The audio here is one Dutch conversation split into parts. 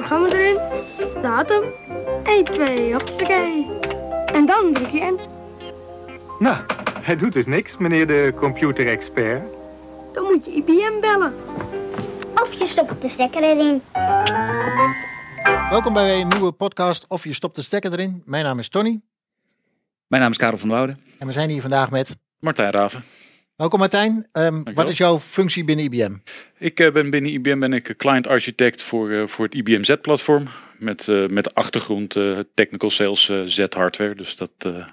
programma erin, datum, 1, 2, hoppakee. En dan druk je in. Nou, hij doet dus niks, meneer de computerexpert. Dan moet je IBM bellen. Of je stopt de stekker erin. Welkom bij een nieuwe podcast Of je stopt de stekker erin. Mijn naam is Tony Mijn naam is Karel van Wouden. en we zijn hier vandaag met... Martijn Raven. Welkom Martijn. Ehm, wat is jouw functie binnen IBM? Ik eh, ben binnen IBM ben ik client architect voor, eh, voor het IBM Z-platform. Met, eh, met de achtergrond technical sales Z-hardware. Dus dat eh,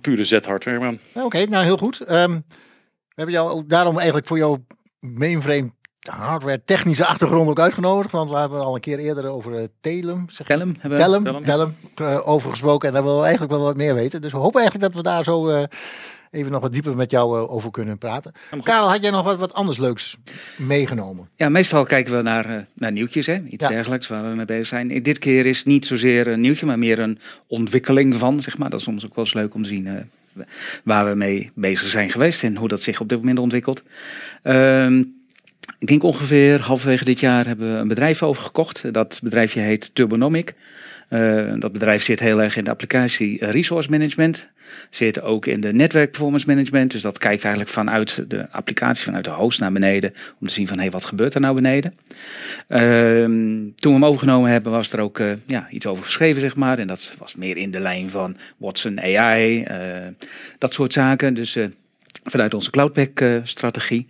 pure Z-hardware man. Oké, nou heel goed. Ehm, we hebben jou ook daarom eigenlijk voor jouw mainframe hardware technische achtergrond ook uitgenodigd. Want we hebben al een keer eerder over eh, Telum, zeg Tellem hebben we. Eh, over gesproken. En daar willen we eigenlijk wel wat meer weten. Dus we hopen eigenlijk dat we daar zo eh, even nog wat dieper met jou over kunnen praten. Karel, had jij nog wat, wat anders leuks meegenomen? Ja, meestal kijken we naar, naar nieuwtjes, hè? iets Ja. dergelijks waar we mee bezig zijn. Dit keer is niet zozeer een nieuwtje, maar meer een ontwikkeling van, zeg maar. Dat is soms ook wel eens leuk om te zien eh, waar we mee bezig zijn geweest en hoe dat zich op dit moment ontwikkelt. Ehm, ik denk ongeveer halverwege dit jaar hebben we een bedrijf overgekocht. Dat bedrijfje heet Turbonomic. Eh, dat bedrijf zit heel erg in de applicatie resource management. Zit ook in de netwerk performance management. Dus dat kijkt eigenlijk vanuit de applicatie, vanuit de host naar beneden. Om te zien van hé, wat gebeurt er nou beneden. Ehm, toen we hem overgenomen hebben, was er ook eh, ja, iets over geschreven, zeg maar. En dat was meer in de lijn van Watson AI, eh, dat soort zaken. Dus vanuit onze Cloudpack-strategie.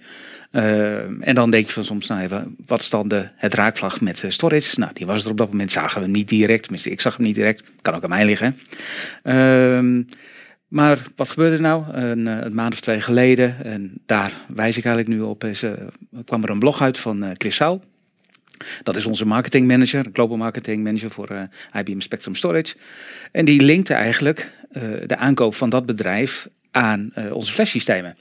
en dan denk je van soms, nou even, wat is dan de, het raakvlag met eh, storage? Nou, die was er op dat moment, zagen we niet direct. Tenminste, ik zag hem niet direct. Kan ook aan mij liggen. Ehm, maar wat gebeurde er nou? Een, eh, maand of twee geleden, en daar wijs ik eigenlijk nu op, is, eh, kwam er een blog uit van eh, Chris Saul. Dat is onze marketing manager, global marketing manager voor eh, IBM Spectrum Storage. En die linkte eigenlijk eh, de aankoop van dat bedrijf aan eh, onze flash systemen.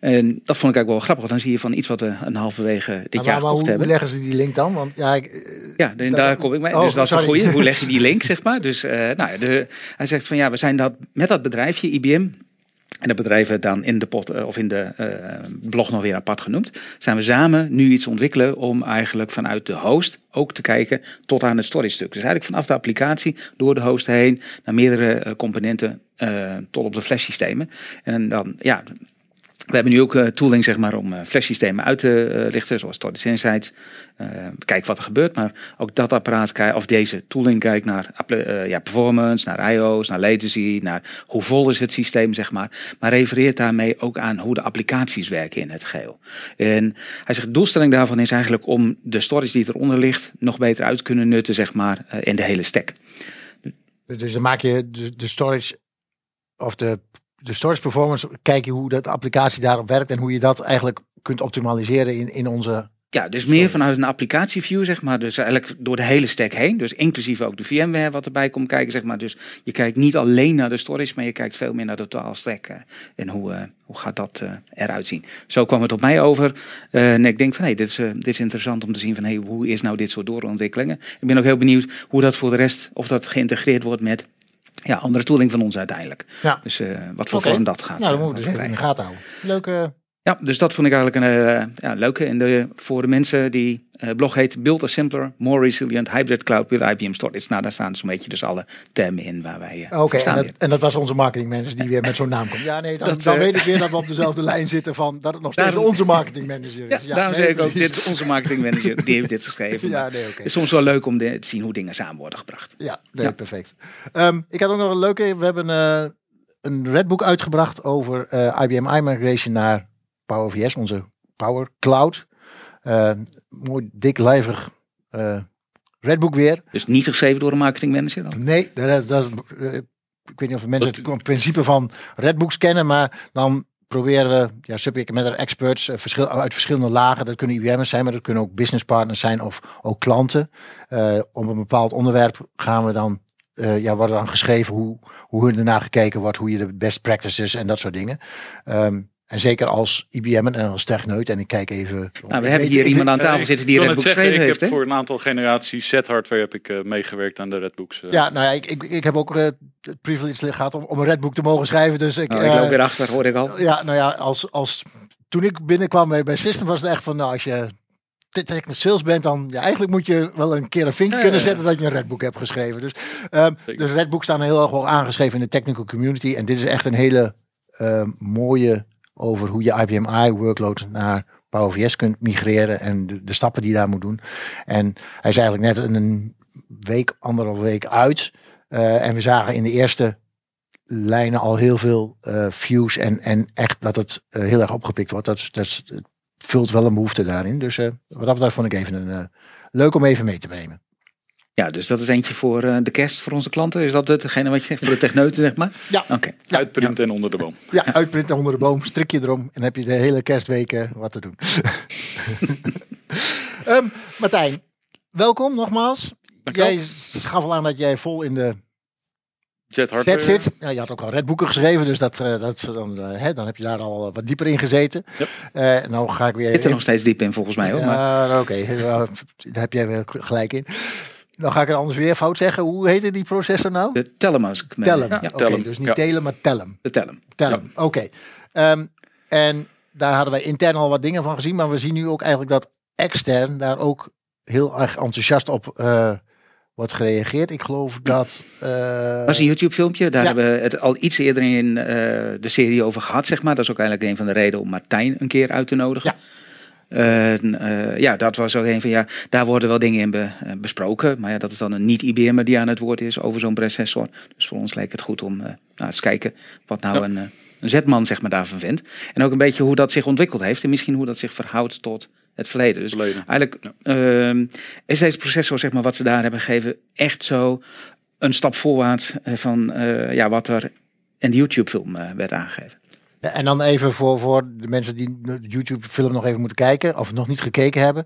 En dat vond ik eigenlijk wel grappig. want Dan zie je van iets wat we een halverwege dit Maar, jaar maar hoe, hebben. hoe leggen ze die link dan? Want ja, ik, eh, Ja, daar kom ik mee. Oh, dus dat is een goeie. Hoe leg je die link, zeg maar? Dus eh, nou, de, hij zegt van ja, we zijn dat met dat bedrijfje IBM. En dat bedrijf werd dan in de pot eh, of in de eh, blog nog weer apart genoemd. Zijn we samen nu iets ontwikkelen om eigenlijk vanuit de host ook te kijken tot aan het storage stuk. Dus eigenlijk vanaf de applicatie door de host heen naar meerdere eh, componenten tot op de flash systemen. En dan ja, we hebben nu ook eh, tooling zeg maar, om eh, flashsystemen uit te eh, lichten, zoals Storage Insights. Kijken wat er gebeurt, maar ook dat apparaat, kijk- of deze tooling kijkt naar ja, performance, naar IO's, naar latency, naar hoe vol is het systeem, zeg maar. Maar refereert daarmee ook aan hoe de applicaties werken in het geheel. En hij zegt, de doelstelling daarvan is eigenlijk om de storage die eronder ligt nog beter uit te kunnen nutten, zeg maar, in de hele stack. dus dan maak je de storage of de, de storage performance, kijk je hoe dat applicatie daarop werkt en hoe je dat eigenlijk kunt optimaliseren in, in onze. Ja, dus meer vanuit een applicatieview, zeg maar. Dus eigenlijk door de hele stack heen. Dus inclusief ook de VMware wat erbij komt kijken, zeg maar. Dus je kijkt niet alleen naar de storage, maar je kijkt veel meer naar de totale stack. eh, en hoe, eh, hoe gaat dat eh, eruit zien. Zo kwam het op mij over. En ik denk van, hé, dit, is, dit is interessant om te zien van, hé, hoe is nou dit soort doorontwikkelingen? Ik ben ook heel benieuwd hoe dat voor de rest, of dat geïntegreerd wordt met ja, andere tooling van ons uiteindelijk. Ja. Dus eh, wat voor Oké. vorm dat gaat. Nou, dan eh, moeten we dus even in de gaten houden. Leuke. Ja, dus dat vond ik eigenlijk een eh, ja, leuke. En de, voor de mensen die eh blog heet Build a Simpler, More Resilient Hybrid Cloud with IBM Storage. Nou, daar staan zo'n beetje dus alle termen in waar wij eh, Oké, en, en dat was onze marketingmanager die weer met zo'n naam komt. Ja, nee, dan, Dat, dan weet ik weer dat we op dezelfde lijn zitten van dat het nog steeds Daarom- onze marketingmanager Ja, is. daarom nee, zeg ik ook, dit is onze marketingmanager, die heeft dit geschreven. Ja, nee, oké. Het is soms wel leuk om de- te zien hoe dingen samen worden gebracht. Ja, nee, Ja. perfect. Ehm, ik had ook nog een leuke. We hebben een Redbook uitgebracht over IBM iMigration naar Power VS, onze Power Cloud. Eh, mooi dik lijvig eh Redbook weer. Dus niet geschreven door een marketingmanager dan? Nee, dat, dat, eh, ik weet niet of mensen het principe van Redbooks kennen, maar dan proberen we ja, subject matter experts verschil, uit verschillende lagen. Dat kunnen IBM'ers zijn, maar dat kunnen ook business partners zijn of ook klanten. Eh om een bepaald onderwerp gaan we dan, ja, wordt dan geschreven hoe, hoe hun ernaar gekeken wordt, hoe je de best practices en dat soort dingen. Ehm, en zeker als IBM en als techneut. En ik kijk even. Nou, ik we hebben weet- hier ik- iemand aan tafel ik- zitten die ik zeggen, geschreven ik heeft. heb hè? voor een aantal generaties Z-hardware heb ik eh, meegewerkt aan de Redbooks. eh. Ja, nou ja, ik, ik, ik heb ook eh, het privilege gehad om, om een Redbook te mogen schrijven. Dus ik, Nou, ik loop weer achter, hoor ik al. Ja, nou ja, als, als toen ik binnenkwam bij, bij System was het echt van, nou, als je te- technical sales bent, dan ja, eigenlijk moet je wel een keer een vinkje Ja, kunnen ja, ja. zetten dat je een Redbook hebt geschreven. Dus, ehm, Zeker. dus Redbook staan heel erg wel aangeschreven in de technical community. En dit is echt een hele mooie over hoe je IBM i workload naar Power VS kunt migreren en de, stappen die daar moet doen. En hij is eigenlijk net een week, anderhalf week uit. Eh, en we zagen in de eerste lijnen al heel veel eh, views en, en echt dat het eh, heel erg opgepikt wordt. Dat, dat vult wel een behoefte daarin. Dus wat dat betreft vond ik even een, leuk om even mee te nemen. Ja, dus dat is eentje voor eh, de kerst voor onze klanten. Is dat hetgene wat je zegt voor de techneuten, zeg maar? Ja. Oké. Uitprinten en onder de boom. Ja, uitprinten onder de boom, strikje erom en dan heb je de hele kerstweek eh, wat te doen. Ehm, Martijn, welkom nogmaals. Dankjewel. Jij gaf al aan dat jij vol in de Zet zit. Ja, je had ook al redboeken geschreven, dus dat, eh, dat, dan, eh, hè, dan heb je daar al wat dieper in gezeten. Yep. Eh, nou ga ik weer... Zit er nog steeds diep in volgens mij hoor. Maar Ja, oké. Ja, Daar heb jij weer gelijk in. Dan ga ik het anders weer fout zeggen. Hoe heette die processor nou? de Telem als ik me... Telem. Ja, Oké, dus niet Ja. Telem, maar Telem. de Telem. Telem, oké. Ehm, en daar hadden wij intern al wat dingen van gezien. Maar we zien nu ook eigenlijk dat extern daar ook heel erg enthousiast op eh, wordt gereageerd. Ik geloof dat... Dat was een YouTube filmpje. Daar Ja. hebben we het al iets eerder in eh, de serie over gehad, zeg maar. Dat is ook eigenlijk een van de redenen om Martijn een keer uit te nodigen. En, eh, ja, dat was ook een van ja, daar worden wel dingen in be- eh, besproken. Maar ja, dat is dan een niet-IBM'er die aan het woord is over zo'n processor. Dus voor ons leek het goed om eh nou, eens kijken wat nou Ja. een, eh, een zetman zeg maar, daarvan vindt. En ook een beetje hoe dat zich ontwikkeld heeft. En misschien hoe dat zich verhoudt tot het verleden. Dus Verleden. eigenlijk ehm, is deze processor, zeg maar, wat ze daar hebben gegeven, echt zo een stap voorwaarts eh, van eh, ja, wat er in de YouTube-film eh, werd aangegeven. En dan even voor, voor de mensen die de YouTube-film nog even moeten kijken, of nog niet gekeken hebben.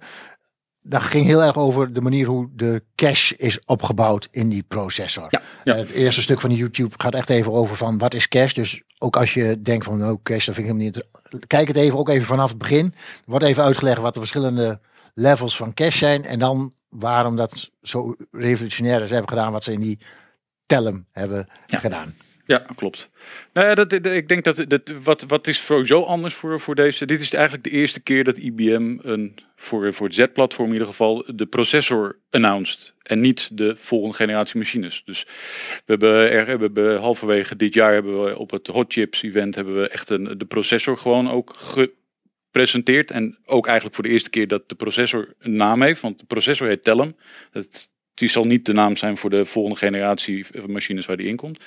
Dat ging heel erg over de manier hoe de cache is opgebouwd in die processor. Ja, ja. Het eerste stuk van de YouTube gaat echt even over van wat is cache. Dus ook als je denkt van nou cache, dat vind ik helemaal niet. Kijk het even ook even vanaf het begin. Wordt even uitgelegd wat de verschillende levels van cache zijn. En dan waarom dat zo revolutionair is hebben gedaan wat ze in die Telem hebben Ja. gedaan. Ja, klopt. Nou dat, ik denk dat, dat wat, wat is sowieso anders voor, voor deze. Dit is eigenlijk de eerste keer dat IBM een, voor, voor het Z-platform in ieder geval de processor announced. En niet de volgende generatie machines. Dus we hebben, er, we hebben halverwege dit jaar hebben we op het Hot Chips event hebben we echt een, de processor gewoon ook gepresenteerd. En ook eigenlijk voor de eerste keer dat de processor een naam heeft. Want de processor heet Telum. Het, die zal niet de naam zijn voor de volgende generatie machines waar die in komt.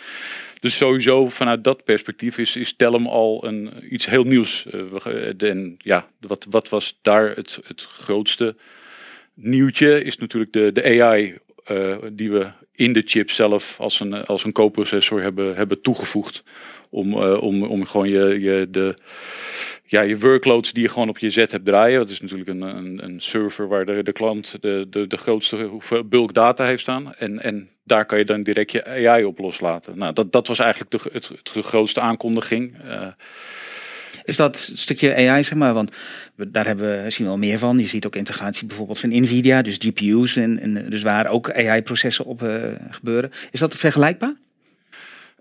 Dus sowieso vanuit dat perspectief is, is Telum al een, iets heel nieuws. Eh, ge- en ja, wat, wat was daar het, het grootste nieuwtje? Is natuurlijk de, de AI eh, die we in de chip zelf als een, als een coprocessor hebben, hebben toegevoegd. Om, eh, om, om gewoon je, je, de, ja, je workloads die je gewoon op je Z hebt draaien. Dat is natuurlijk een, een, een server waar de, de klant de, de, de grootste hoeveel bulk data heeft staan. En, en daar kan je dan direct je AI op loslaten. Nou, dat, dat was eigenlijk de, het, grootste aankondiging. Eh, Is dat stukje AI, zeg maar? Want we- daar hebben we, zien we wel meer van. Je ziet ook integratie bijvoorbeeld van Nvidia, dus GPU's. En, en dus waar ook AI-processen op eh, gebeuren. Is dat vergelijkbaar?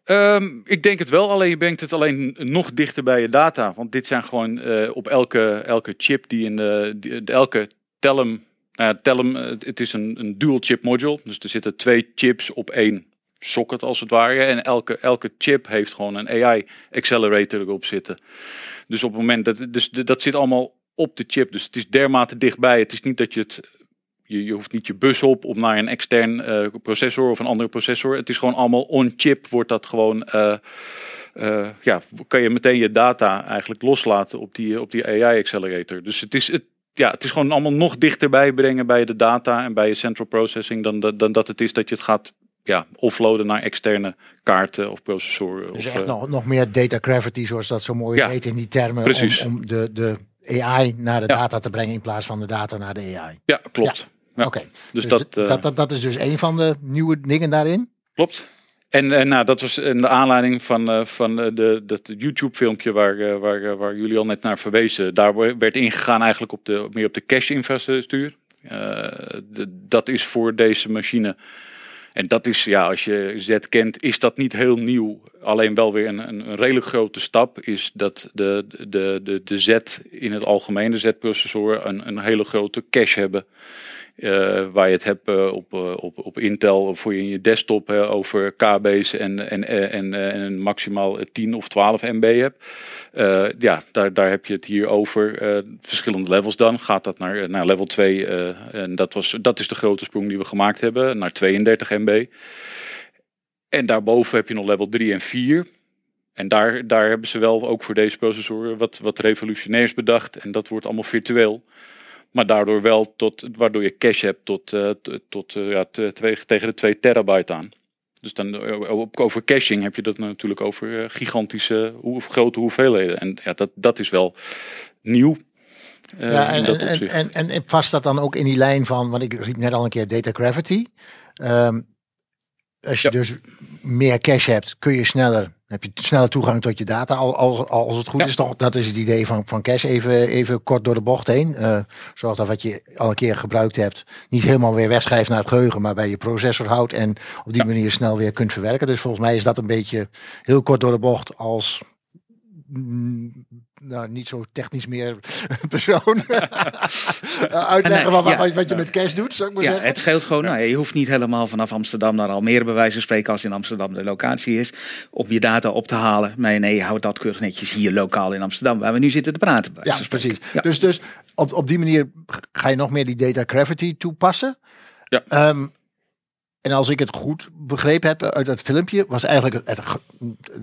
Ehm, ik denk het wel, alleen je brengt het alleen nog dichter bij je data. Want dit zijn gewoon eh, op elke, elke chip die in de, de elke Telum. Nou Telum, eh, het is een, een dual chip module. Dus er zitten twee chips op één socket als het ware. En elke, elke chip heeft gewoon een AI accelerator erop zitten. Dus op het moment dat dus dat zit allemaal op de chip. Dus het is dermate dichtbij. Het is niet dat je het je, je hoeft niet je bus op om naar een extern eh, processor of een andere processor. Het is gewoon allemaal on-chip. Wordt dat gewoon. eh, eh, ja, kan je meteen je data eigenlijk loslaten op die, op die AI-accelerator. Dus het is, het, ja, het is gewoon allemaal nog dichterbij brengen bij de data en bij je central processing. Dan, dan, dan dat het is dat je het gaat ja, offloaden naar externe kaarten of processoren. Dus of, echt nog, nog meer data gravity, zoals dat zo mooi Ja, heet in die termen. precies. Om, om de, de AI naar de Ja. data te brengen in plaats van de data naar de AI. ja, klopt. Ja. Oké, Dus, dus dat, eh, dat, dat, dat is dus een van de nieuwe dingen daarin. Klopt. En, en nou, dat was in de aanleiding van, eh, van eh, de, dat YouTube-filmpje waar, eh, waar, eh, waar jullie al net naar verwezen. Daar werd ingegaan eigenlijk op de, meer op de cache-infrastructuur. Eh, dat is voor deze machine En dat is, ja, als je Z kent, is dat niet heel nieuw. Alleen wel weer een, een, een redelijk grote stap is dat de, de, de, de Z in het algemeen, de Z-processoren, een, een hele grote cache hebben. Uh, waar je het hebt uh, op, uh, op, op Intel voor je in je desktop over KB's en, en, en, en, maximaal 10 of 12 MB hebt. ja, daar, daar heb je het hier over. verschillende levels dan. Gaat dat naar, naar level 2. en dat, was, dat is de grote sprong die we gemaakt hebben. Naar 32 MB. En daarboven heb je nog level 3 en 4. En daar, daar hebben ze wel ook voor deze processoren wat, wat revolutionairs bedacht. En dat wordt allemaal virtueel. Maar daardoor wel tot, waardoor je cache hebt tot, uh, tot uh, ja, twee, tegen de 2 terabyte aan. Dus dan uh, over caching heb je dat natuurlijk over gigantische hoe, grote hoeveelheden. En ja, dat, dat is wel nieuw. ja, en, en, en, en, en past dat dan ook in die lijn van, want ik riep net al een keer data gravity. Um, als je ja. dus meer cache hebt, kun je sneller heb je sneller toegang tot je data als, als het goed is. Toch, dat is het idee van, van cache. Even, even kort door de bocht heen. Uh, zorg dat wat je al een keer gebruikt hebt, niet helemaal weer wegschrijft naar het geheugen, maar bij je processor houdt en op die manier snel weer kunt verwerken. Dus volgens mij is dat een beetje heel kort door de bocht als nou, niet zo technisch meer persoon uitleggen wat, wat, wat, je met cash doet, zou ik maar ja, zeggen. Het scheelt gewoon, nou, je hoeft niet helemaal vanaf Amsterdam naar Almere bij wijze van spreken als in Amsterdam de locatie is, om je data op te halen. Maar nee, je houdt dat keurig netjes hier lokaal in Amsterdam, waar we nu zitten te praten. Ja, precies. Ja. Dus, dus op, op die manier ga je nog meer die data gravity toepassen. Ja. Um, en als ik het goed begrepen heb uit dat filmpje, was eigenlijk het,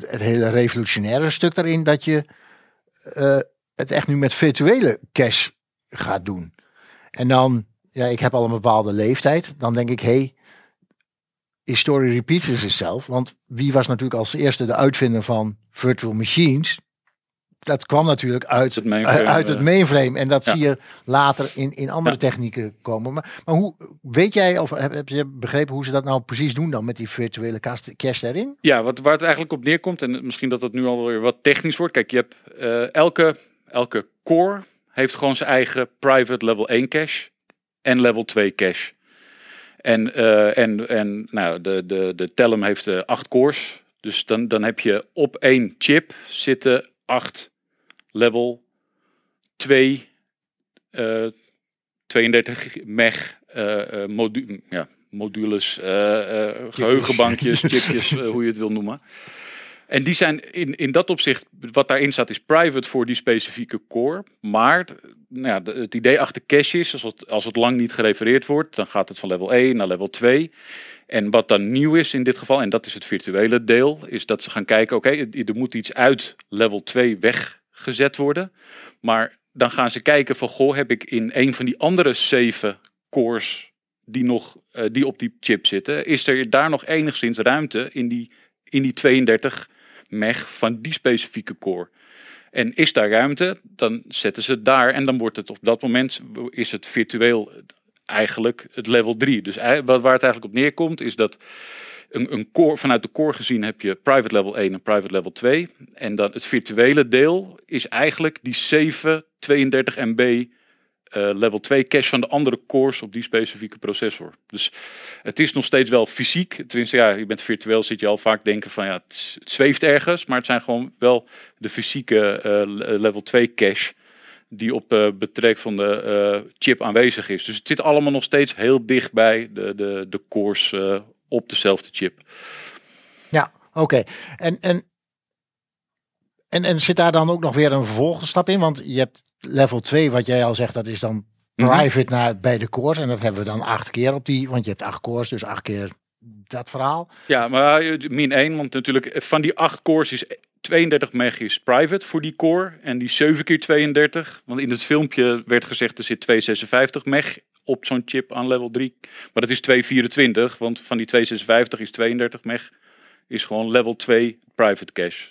het, hele revolutionaire stuk daarin dat je uh, het echt nu met virtuele cash gaat doen. En dan, ja, ik heb al een bepaalde leeftijd. Dan denk ik, hey, history repeats zichzelf. Want wie was natuurlijk als eerste de uitvinder van virtual machines? Dat kwam natuurlijk uit het mainframe. Uit het mainframe. En dat ja. zie je later in, in andere ja. technieken komen. Maar, maar hoe weet jij, of heb, heb, je begrepen hoe ze dat nou precies doen dan met die virtuele cache daarin? Ja, wat, waar het eigenlijk op neerkomt, en misschien dat het nu alweer wat technisch wordt. Kijk, je hebt uh, elke, elke core heeft gewoon zijn eigen private level 1 cache en level 2 cache. En, uh, en, en nou, de, de, de Telum heeft uh, acht cores. Dus dan, dan heb je op één chip zitten acht level 2 uh, 32 meg uh, modu ja, modules, geheugenbankjes, chipjes, hoe je het wil noemen. En die zijn in, in dat opzicht, wat daarin staat, is private voor die specifieke core. Maar nou ja, het idee achter cache is, als het, als het lang niet gerefereerd wordt, dan gaat het van level 1 naar level 2. En wat dan nieuw is in dit geval, en dat is het virtuele deel, is dat ze gaan kijken, oké, okay, er moet iets uit level 2 weggezet worden. Maar dan gaan ze kijken van, goh, heb ik in een van die andere zeven cores die, nog, uh, die op die chip zitten, is er daar nog enigszins ruimte in die, in die 32 meg van die specifieke core. En is daar ruimte, dan zetten ze het daar en dan wordt het op dat moment is het virtueel eigenlijk het level 3. Dus waar het eigenlijk op neerkomt is dat een, core, vanuit de core gezien heb je private level 1 en private level 2. En dan het virtuele deel is eigenlijk die 7 32 MB level 2 cache van de andere cores op die specifieke processor. Dus het is nog steeds wel fysiek. Tenminste, ja, je bent virtueel, zit je al vaak denken van ja, het, zweeft ergens. Maar het zijn gewoon wel de fysieke uh, level 2 cache die op uh, betrek van de chip aanwezig is. Dus het zit allemaal nog steeds heel dicht bij de, de, de cores op dezelfde chip. Ja, oké. Okay. En, en, en, en zit daar dan ook nog weer een vervolgstap in? Want je hebt level 2, wat jij al zegt, dat is dan private mm -hmm. naar, bij de cores. En dat hebben we dan acht keer op die, want je hebt acht cores, dus acht keer dat verhaal. Ja, maar min 1, want natuurlijk van die acht cores is 32 meg is private voor die core. En die 7 keer 32, want in het filmpje werd gezegd er zit 256 meg op zo'n chip aan level 3. Maar dat is 224, want van die 256 is 32 meg is gewoon level 2 private cache.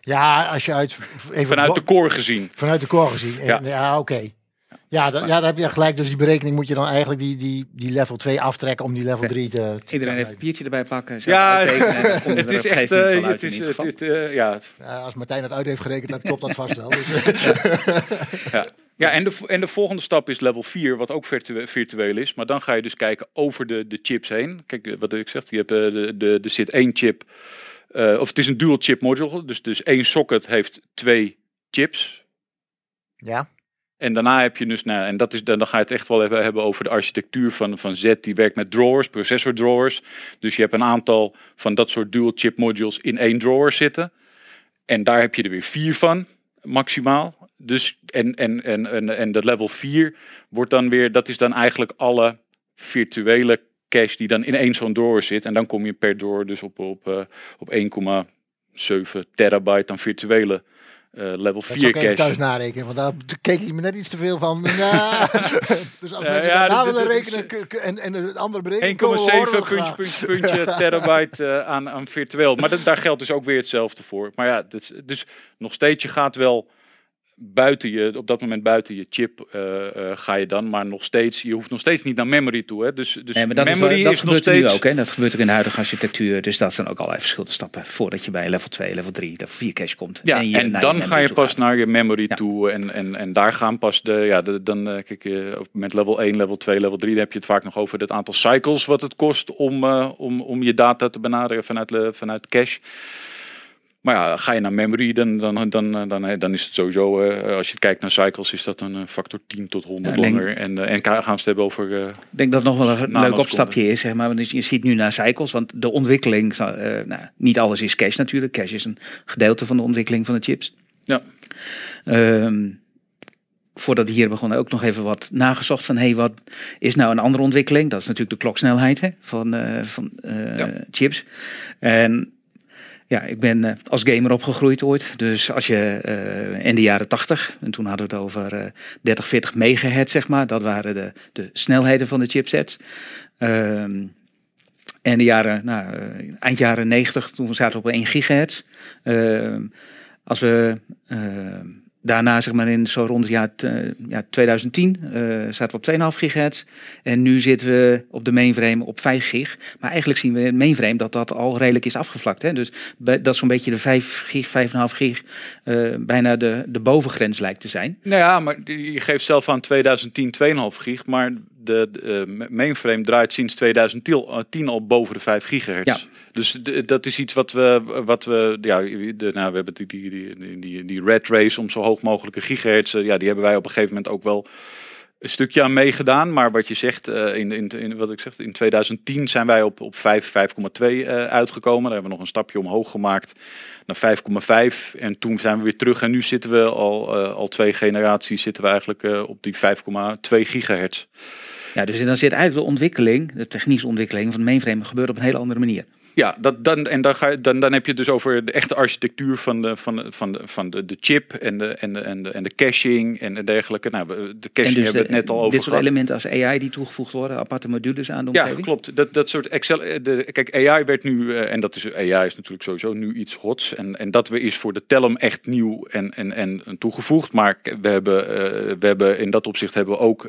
Ja, als je uit... Even vanuit de core gezien. Vanuit de core gezien, ja, ja oké. Okay. Ja, ja, daar heb je gelijk. Dus die berekening moet je dan eigenlijk die, die, die level 2 aftrekken om die level 3 te... te Iedereen heeft een papiertje erbij pakken. Ja, het is echt... Uh, het is, het, uh, ja. ja. Als Martijn het uit heeft gerekend, dan klopt dat vast wel. Dus. ja. Ja, en de, en de volgende stap is level 4, wat ook virtue- virtueel is. Maar dan ga je dus kijken over de, de chips heen. Kijk, eh, wat ik zeg, je hebt, eh, de, de, er zit één chip, eh, of het is een dual chip module. Dus, dus één socket heeft twee chips. Ja, En daarna heb je dus, nou, en dat is, dan, dan ga je het echt wel even hebben over de architectuur van, van Z. Die werkt met drawers, processor drawers. Dus je hebt een aantal van dat soort dual chip modules in één drawer zitten. En daar heb je er weer vier van, maximaal. Dus, en, en, en, en, en dat level 4 wordt dan weer, dat is dan eigenlijk alle virtuele cache die dan in één zo'n drawer zit. En dan kom je per drawer dus op, op, eh, op 1,7 terabyte aan virtuele eh, level dat 4 zou ik even cache. thuis narekenen, want daar keek hij me net iets te veel van. Ja. dus als mensen ja, dat na dit- willen rekenen en, en het andere berekenen 1,7 komen, horen we puntje, puntje, puntje terabyte eh, aan, aan virtueel. Maar dat, daar geldt dus ook weer hetzelfde voor. Maar ja, dus, dus nog steeds, je gaat wel buiten je, op dat moment buiten je chip eh, eh, ga je dan, maar nog steeds, je hoeft nog steeds niet naar memory toe. Hè? Dus, dus Nee, maar dat, is, memory wel- dat is, nog gebeurt er nu steeds. ook. Hè? Dat gebeurt ook in de huidige architectuur. Dus dat zijn ook allerlei verschillende stappen voordat je bij level 2, level 3, level 4 cache komt. Ja, en, je naar dan ga je pas gaat. naar je memory Ja. toe. En, en, en daar gaan pas de. Ja, de, dan eh, kijk je met level 1, level 2, level 3. Dan heb je het vaak nog over het aantal cycles wat het kost om, om, om je data te benaderen vanuit, vanuit cache. Maar ja, ga je naar memory, dan, dan, dan, dan, dan is het sowieso. eh, als je kijkt naar cycles, is dat een eh, factor 10 tot 100 Ja, ik denk- langer. En, eh, en gaan we het hebben over. eh, Ik denk dat het nog wel een leuk opstapje is, zeg maar. Want je ziet nu naar cycles, want de ontwikkeling, eh, nou, niet alles is cache natuurlijk. Cache is een gedeelte van de ontwikkeling van de chips. Ja. Ehm, voordat hier begonnen ook nog even wat nagezocht van, hey, wat is nou een andere ontwikkeling? Dat is natuurlijk de kloksnelheid hè, van, eh, van eh, Ja. chips. En ja, ik ben eh, als gamer opgegroeid ooit. Dus als je eh, in de jaren 80, en toen hadden we het over eh 30, 40 megahertz, zeg maar. Dat waren de, de snelheden van de chipsets. Ehm, en de jaren, nou, eh, eind jaren 90, toen zaten we op 1 gigahertz. Ehm, als we ehm, daarna, zeg maar in zo rond het jaar, eh, ja, 2010, eh, zaten we op 2,5 gigahertz. En nu zitten we op de mainframe op 5 gig. Maar eigenlijk zien we in het mainframe dat dat al redelijk is afgevlakt. Hè? Dus dat zo'n beetje de 5 gig, 5,5 gig, eh, bijna de, de bovengrens lijkt te zijn. Nou ja, maar je geeft zelf aan 2010 2,5 gig, maar de, de eh, mainframe draait sinds 2010 al boven de 5 gigahertz. Ja. Dus de- dat is iets wat we, wat we ja, de, nou, we hebben die, die, die, die, die red race om zo hoog mogelijke gigahertz, eh, ja, die hebben wij op een gegeven moment ook wel een stukje aan meegedaan. Maar wat je zegt, eh, in, in, in, wat ik zeg, in 2010 zijn wij op, op 5, 5,2 eh, uitgekomen. Daar hebben we nog een stapje omhoog gemaakt naar 5,5. En toen zijn we weer terug. En nu zitten we al, eh, al twee generaties zitten we eigenlijk eh, op die 5,2 gigahertz. Ja, dus dan zit eigenlijk de ontwikkeling, de technische ontwikkeling van de mainframe gebeurt op een hele andere manier. Ja, dat, dan, en dan, ga je, dan, dan heb je dus over de echte architectuur van de, van de, van de, van de, de chip en de, en, de, en, de, en de caching en dergelijke. Nou, de caching dus hebben we het net al over dit soort gehad. elementen als AI die toegevoegd worden, aparte modules aan de Ja, omgeving. klopt. Dat, dat soort Excel. eh, De, kijk, AI werd nu, eh, en dat is AI is natuurlijk sowieso nu iets hots. En, en dat we is voor de Telum echt nieuw en, en, en toegevoegd. Maar we hebben, eh, we hebben in dat opzicht hebben we ook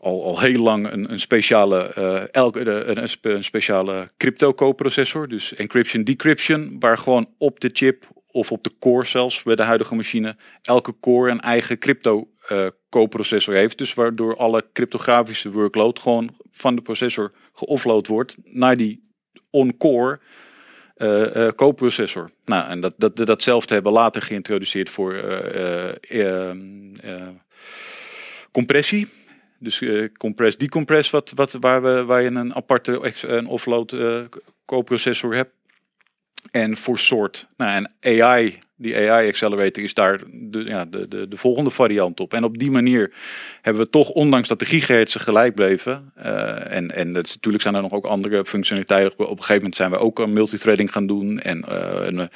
al, al heel lang een, een speciale, eh, elke, de- een, een spe- een speciale crypto coprocessor. Dus encryption, decryption, waar gewoon op de chip of op de core zelfs bij de huidige machine elke core een eigen crypto eh coprocessor heeft. Dus waardoor alle cryptografische workload gewoon van de processor geoffload wordt naar die on-core eh eh, coprocessor. Nou, en dat, dat, datzelfde hebben later geïntroduceerd voor eh, eh, eh, eh, compressie. Dus eh, compress, decompress, wat, wat, waar, we, waar je een aparte een offload eh coprocessor hebt. En voor sort. Nou, en AI, die AI accelerator is daar de, ja, de, de, de volgende variant op. En op die manier hebben we toch, ondanks dat de gigahertzen gelijk bleven. eh, en, en het, is- natuurlijk zijn er nog ook andere functionaliteiten. Op een gegeven moment zijn we ook een multithreading gaan doen. En, eh, en,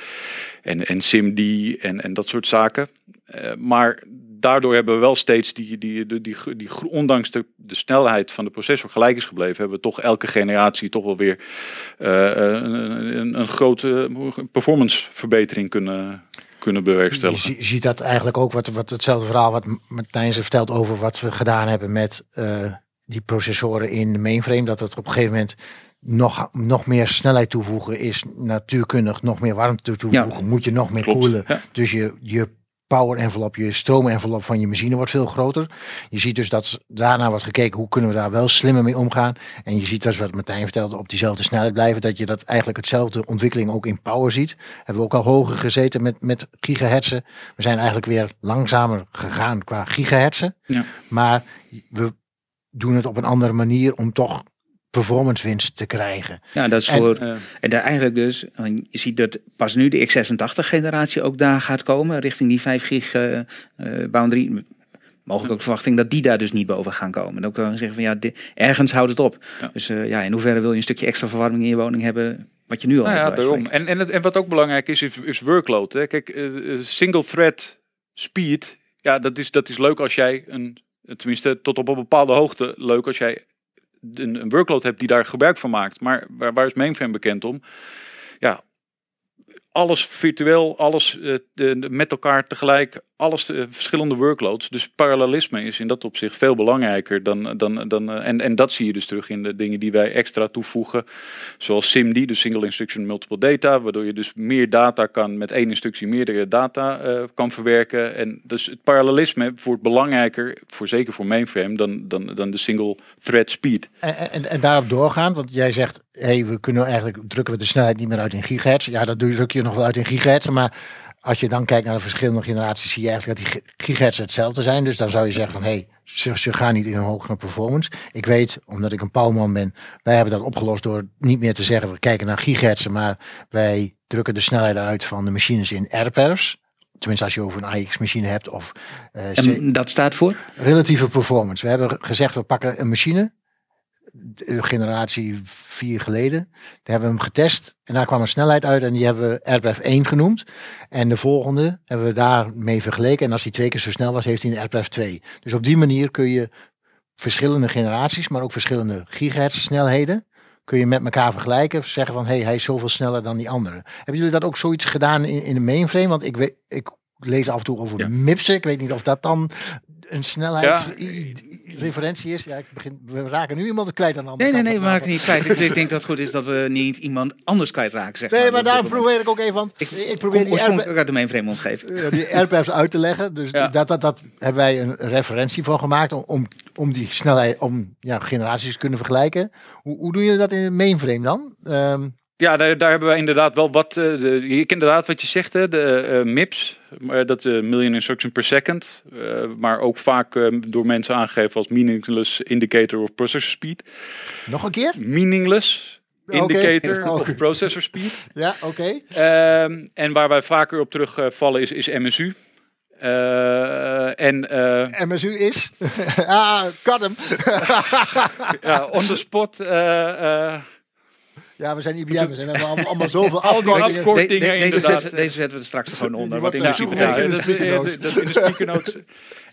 en, en SIMD en, en dat soort zaken. Maar daardoor hebben we wel steeds die, die, die, die, die, ondanks de, de snelheid van de processor gelijk is gebleven, hebben we toch elke generatie toch wel weer eh, een, een, een grote performance verbetering kunnen, kunnen Je bewerkstelligen. zie- ziet dat eigenlijk ook wat, wat hetzelfde verhaal wat Martijn ze vertelt over wat we gedaan hebben met eh, die processoren in de mainframe. Dat het op een gegeven moment nog, nog meer snelheid toevoegen is natuurkundig, nog meer warmte toevoegen, moet je nog meer Klopt, koelen. ja. Dus je, je power envelop, je stroomenvelop van je machine wordt veel groter. Je ziet dus dat daarna wordt gekeken hoe kunnen we daar wel slimmer mee omgaan. En je ziet dus wat Martijn vertelde, op diezelfde snelheid blijven. Dat je dat eigenlijk hetzelfde ontwikkeling ook in power ziet. Hebben we ook al hoger gezeten met, met gigahertzen. We zijn eigenlijk weer langzamer gegaan qua gigahertzen. Ja. Maar we doen het op een andere manier om toch performance winst te krijgen. Ja, dat is En, voor. en daar eigenlijk dus, je ziet dat pas nu de x86-generatie ook daar gaat komen, richting die 5 gig eh eh, boundary. Mogelijk ook verwachting dat die daar dus niet boven gaan komen. En ook dan zeggen van ja, di- ergens houdt het op. Ja. Dus eh, ja, in hoeverre wil je een stukje extra verwarming in je woning hebben, wat je nu al Nou hebt. ja, daarom. En, en, het- en wat ook belangrijk is, is, is workload. Hè. Kijk, single thread speed, ja, dat is, dat is leuk als jij een, tenminste tot op een bepaalde hoogte, leuk als jij een, workload hebt die daar gebruik van maakt. Maar waar, waar is mainframe bekend om? Ja, alles virtueel, alles eh, met elkaar tegelijk, alles eh, verschillende workloads. Dus parallelisme is in dat opzicht veel belangrijker dan. dan, dan eh, en, en dat zie je dus terug in de dingen die wij extra toevoegen. Zoals SIMD, dus Single Instruction Multiple Data, waardoor je dus meer data kan met één instructie meerdere data eh, kan verwerken. En dus het parallelisme wordt belangrijker, voor, zeker voor mainframe, dan, dan, dan de single thread speed. En, en, en daarop doorgaan, want jij zegt, hey, we kunnen eigenlijk drukken we de snelheid niet meer uit in gigahertz. Ja, dat druk je nog wel uit in gigahertz, maar als je dan kijkt naar de verschillende generaties, zie je eigenlijk dat die gi- gigahertz hetzelfde zijn. Dus dan zou je zeggen van, hey, ze, ze gaan niet in een hogere performance. Ik weet, omdat ik een pauwman ben, wij hebben dat opgelost door niet meer te zeggen, we kijken naar gigahertz, maar wij drukken de snelheid uit van de machines in R-pers. Tenminste, als je over een AX-machine hebt of eh, En dat staat voor? relatieve performance. We hebben gezegd, we pakken een machine, de generatie vier geleden. Daar hebben we hem getest en daar kwam een snelheid uit en die hebben we AirPref 1 genoemd. En de volgende hebben we daarmee vergeleken en als die twee keer zo snel was, heeft hij een AirPref 2. Dus op die manier kun je verschillende generaties, maar ook verschillende gigahertz snelheden kun je met elkaar vergelijken. Zeggen van, hé, hey, hij is zoveel sneller dan die andere. Hebben jullie dat ook zoiets gedaan in, in de mainframe? Want ik, weet, ik lees af en toe over Ja. MIPSen. Ik weet niet of dat dan een snelheidsreferentie is. Ja, ik begin, we raken nu iemand kwijt aan de andere Nee, nee, nee, we van maken niet kwijt. Ik, denk dat het goed is dat we niet iemand anders kwijtraken. Zeg Nee, maar daarom moment. probeer ik ook even, want ik, ik probeer die uit de mainframe die airpads uit te leggen. Dus Ja. dat, dat, dat hebben wij een referentie van gemaakt om, om, om die snelheid, om ja, generaties te kunnen vergelijken. Hoe, hoe doen jullie dat in de mainframe dan? Ehm, Ja, daar, daar hebben we inderdaad wel wat. eh, de, ik inderdaad wat je zegt, hè, de eh, MIPS, dat eh million instruction per second, maar ook vaak door mensen aangegeven als meaningless indicator of processor speed. nog een keer? Meaningless indicator of processor speed. Ja, oké. Ehm, en waar wij vaker op terugvallen is, is MSU. En MSU is. ah, cut hem. ja, on the spot. Ja, we zijn IBM'ers en we hebben allemaal, zoveel Al die afkortingen. afkortingen. De- de- deze, inderdaad. zetten, deze zetten we er straks er gewoon onder. Wat in de in de speaker notes.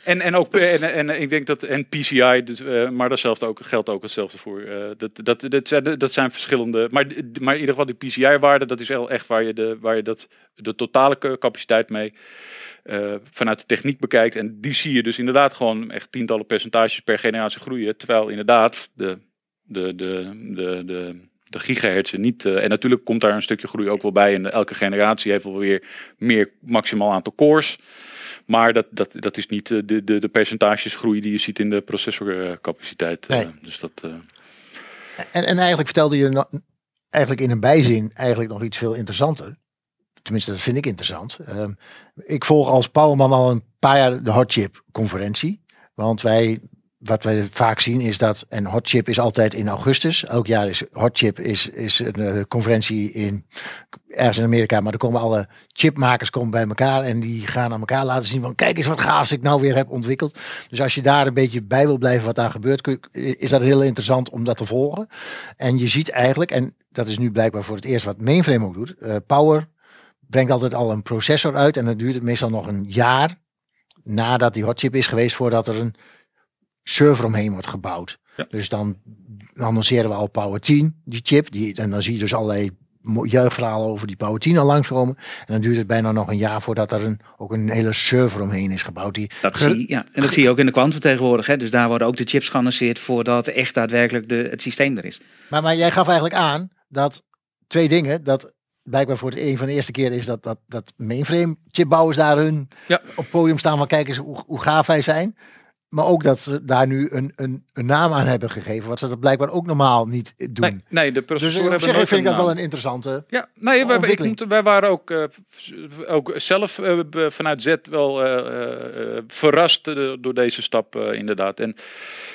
En, en ook en, en, ik denk dat en PCI, dus, eh, maar datzelfde ook, geldt ook hetzelfde voor. eh, dat, dat, dat, zijn, dat zijn verschillende. Maar, maar in ieder geval die PCI-waarde, dat is wel echt waar je de, waar je dat, de totale ca- capaciteit mee eh, vanuit de techniek bekijkt. En die zie je dus inderdaad gewoon echt tientallen percentages per generatie groeien. Terwijl inderdaad de, de, de, de, de, de gigahertzen niet. eh, en natuurlijk komt daar een stukje groei ook wel bij. En elke generatie heeft wel weer meer maximaal aantal cores. Maar dat, dat, dat is niet eh, de, de, de percentages groei die je ziet in de processorcapaciteit. eh. Nee. Dus dat, En, en eigenlijk vertelde je no- eigenlijk in een bijzin eigenlijk nog iets veel interessanter. Tenminste, dat vind ik interessant. Ehm, ik volg als Powerman al een paar jaar de Hotchip conferentie. Want wij, wat wij vaak zien is dat, en Hotchip is altijd in augustus. Elk jaar is Hotchip is, is een eh, conferentie in ergens in Amerika. Maar er komen alle chipmakers komen bij elkaar en die gaan aan elkaar laten zien van kijk eens wat gaafs ik nou weer heb ontwikkeld. Dus als je daar een beetje bij wil blijven wat daar gebeurt, is dat heel interessant om dat te volgen. En je ziet eigenlijk, en dat is nu blijkbaar voor het eerst wat mainframe ook doet, eh, Power brengt altijd al een processor uit en dan duurt het meestal nog een jaar nadat die hotchip is geweest voordat er een server omheen wordt gebouwd. Ja. Dus dan annonceren we al Power 10, die chip, die, en dan zie je dus allerlei juichverhalen over die Power 10 al langskomen. En dan duurt het bijna nog een jaar voordat er een, ook een hele server omheen is gebouwd. Die Dat zie, ja, en dat zie je ook in de kwantum tegenwoordig. Hè. Dus daar worden ook de chips geannonceerd voordat echt daadwerkelijk de, het systeem er is. Maar, maar jij gaf eigenlijk aan dat twee dingen. Dat blijkbaar voor het een van de eerste keer is dat, dat, dat mainframe chipbouwers daar hun Ja. op podium staan van kijk eens hoe, hoe gaaf wij zijn. Maar ook dat ze daar nu een, een, een naam aan hebben gegeven. Wat ze dat blijkbaar ook normaal niet doen. Nee, nee, de dus processoren op hebben zich nooit vind ik dat naam. wel een interessante. Ja, nee, wij, ik moet- wij waren ook, eh, ook zelf eh, vanuit Z wel eh, verrast door deze stap inderdaad. En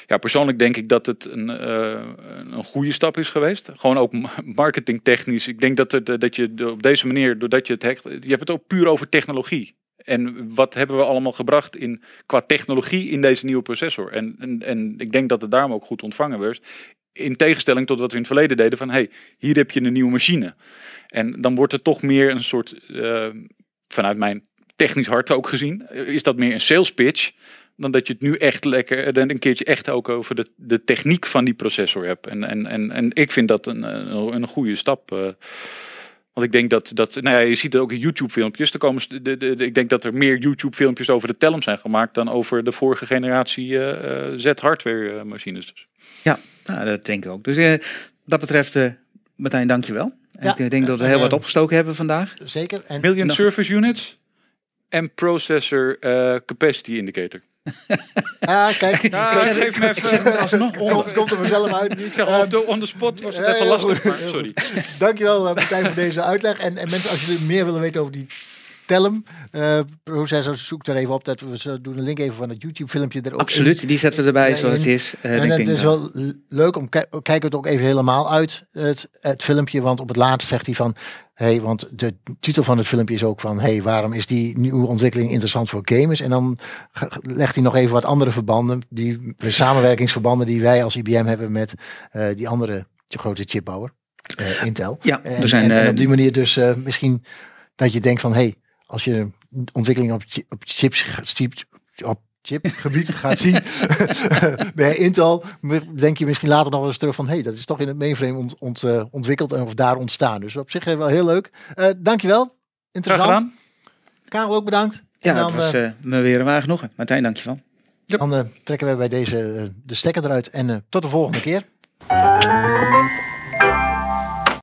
ja, persoonlijk denk ik dat het een, een goede stap is geweest. Gewoon ook ma- marketingtechnisch. Ik denk dat, het, dat je op deze manier, doordat je het hecht, je hebt het ook puur over technologie. En wat hebben we allemaal gebracht in, qua technologie in deze nieuwe processor? En, en, en ik denk dat het daarom ook goed ontvangen werd. In tegenstelling tot wat we in het verleden deden van... hey, hier heb je een nieuwe machine. En dan wordt het toch meer een soort... eh, vanuit mijn technisch hart ook gezien... eh, is dat meer een sales pitch... dan dat je het nu echt lekker... dan een keertje echt ook over de, de techniek van die processor hebt. En, en, en, en ik vind dat een, een, goede stap... eh, want ik denk dat, dat nou ja, je ziet het ook in YouTube-filmpjes. Er komen, de, de, de- ik denk dat er meer YouTube-filmpjes over de Telum zijn gemaakt dan over de vorige generatie eh, eh, Z-hardware-machines. Dus. Ja, nou, dat denk ik ook. Dus eh, wat dat betreft, eh Martijn, dankjewel. En Ja. ik denk dat we heel wat opgestoken hebben vandaag. Zeker. En Million nog- Service Units en Processor eh, Capacity Indicator. ah, kijk, Nou, kijk, geef me even... Alsnog komt, komt, komt er vanzelf uit. Ik zeg op de on the spot was het Ja, even lastig, goed, maar sorry. Dankjewel eh, Martijn voor deze uitleg. En, en mensen, als jullie meer willen weten over die Telum eh processor, zoek daar even op. Dat we ze doen een link even van het YouTube filmpje er ook in. Absoluut, die zetten we erbij zoals het is. Eh, En het is wel leuk om kijk het ook even helemaal uit het, het filmpje, want op het laatst zegt hij van, hey, want de titel van het filmpje is ook van, hey, waarom is die nieuwe ontwikkeling interessant voor gamers? En dan legt hij nog even wat andere verbanden, die samenwerkingsverbanden die wij als IBM hebben met eh, die andere grote chipbouwer, eh, Intel. Ja, En, er zijn, en, en eh, op die manier dus eh, misschien dat je denkt van, hey, als je ontwikkeling op, op chips, op chipgebied gaat zien bij Intel, denk je misschien later nog eens terug van, hey, dat is toch in het mainframe ont, ont, eh, ontwikkeld en of daar ontstaan. Dus op zich wel heel leuk. Eh dankjewel. Interessant. Karel ook bedankt. ja, en dan, het was eh, me weer een waar genoegen. Martijn, dankjewel. dan trekken wij bij deze de stekker eruit en tot de volgende keer.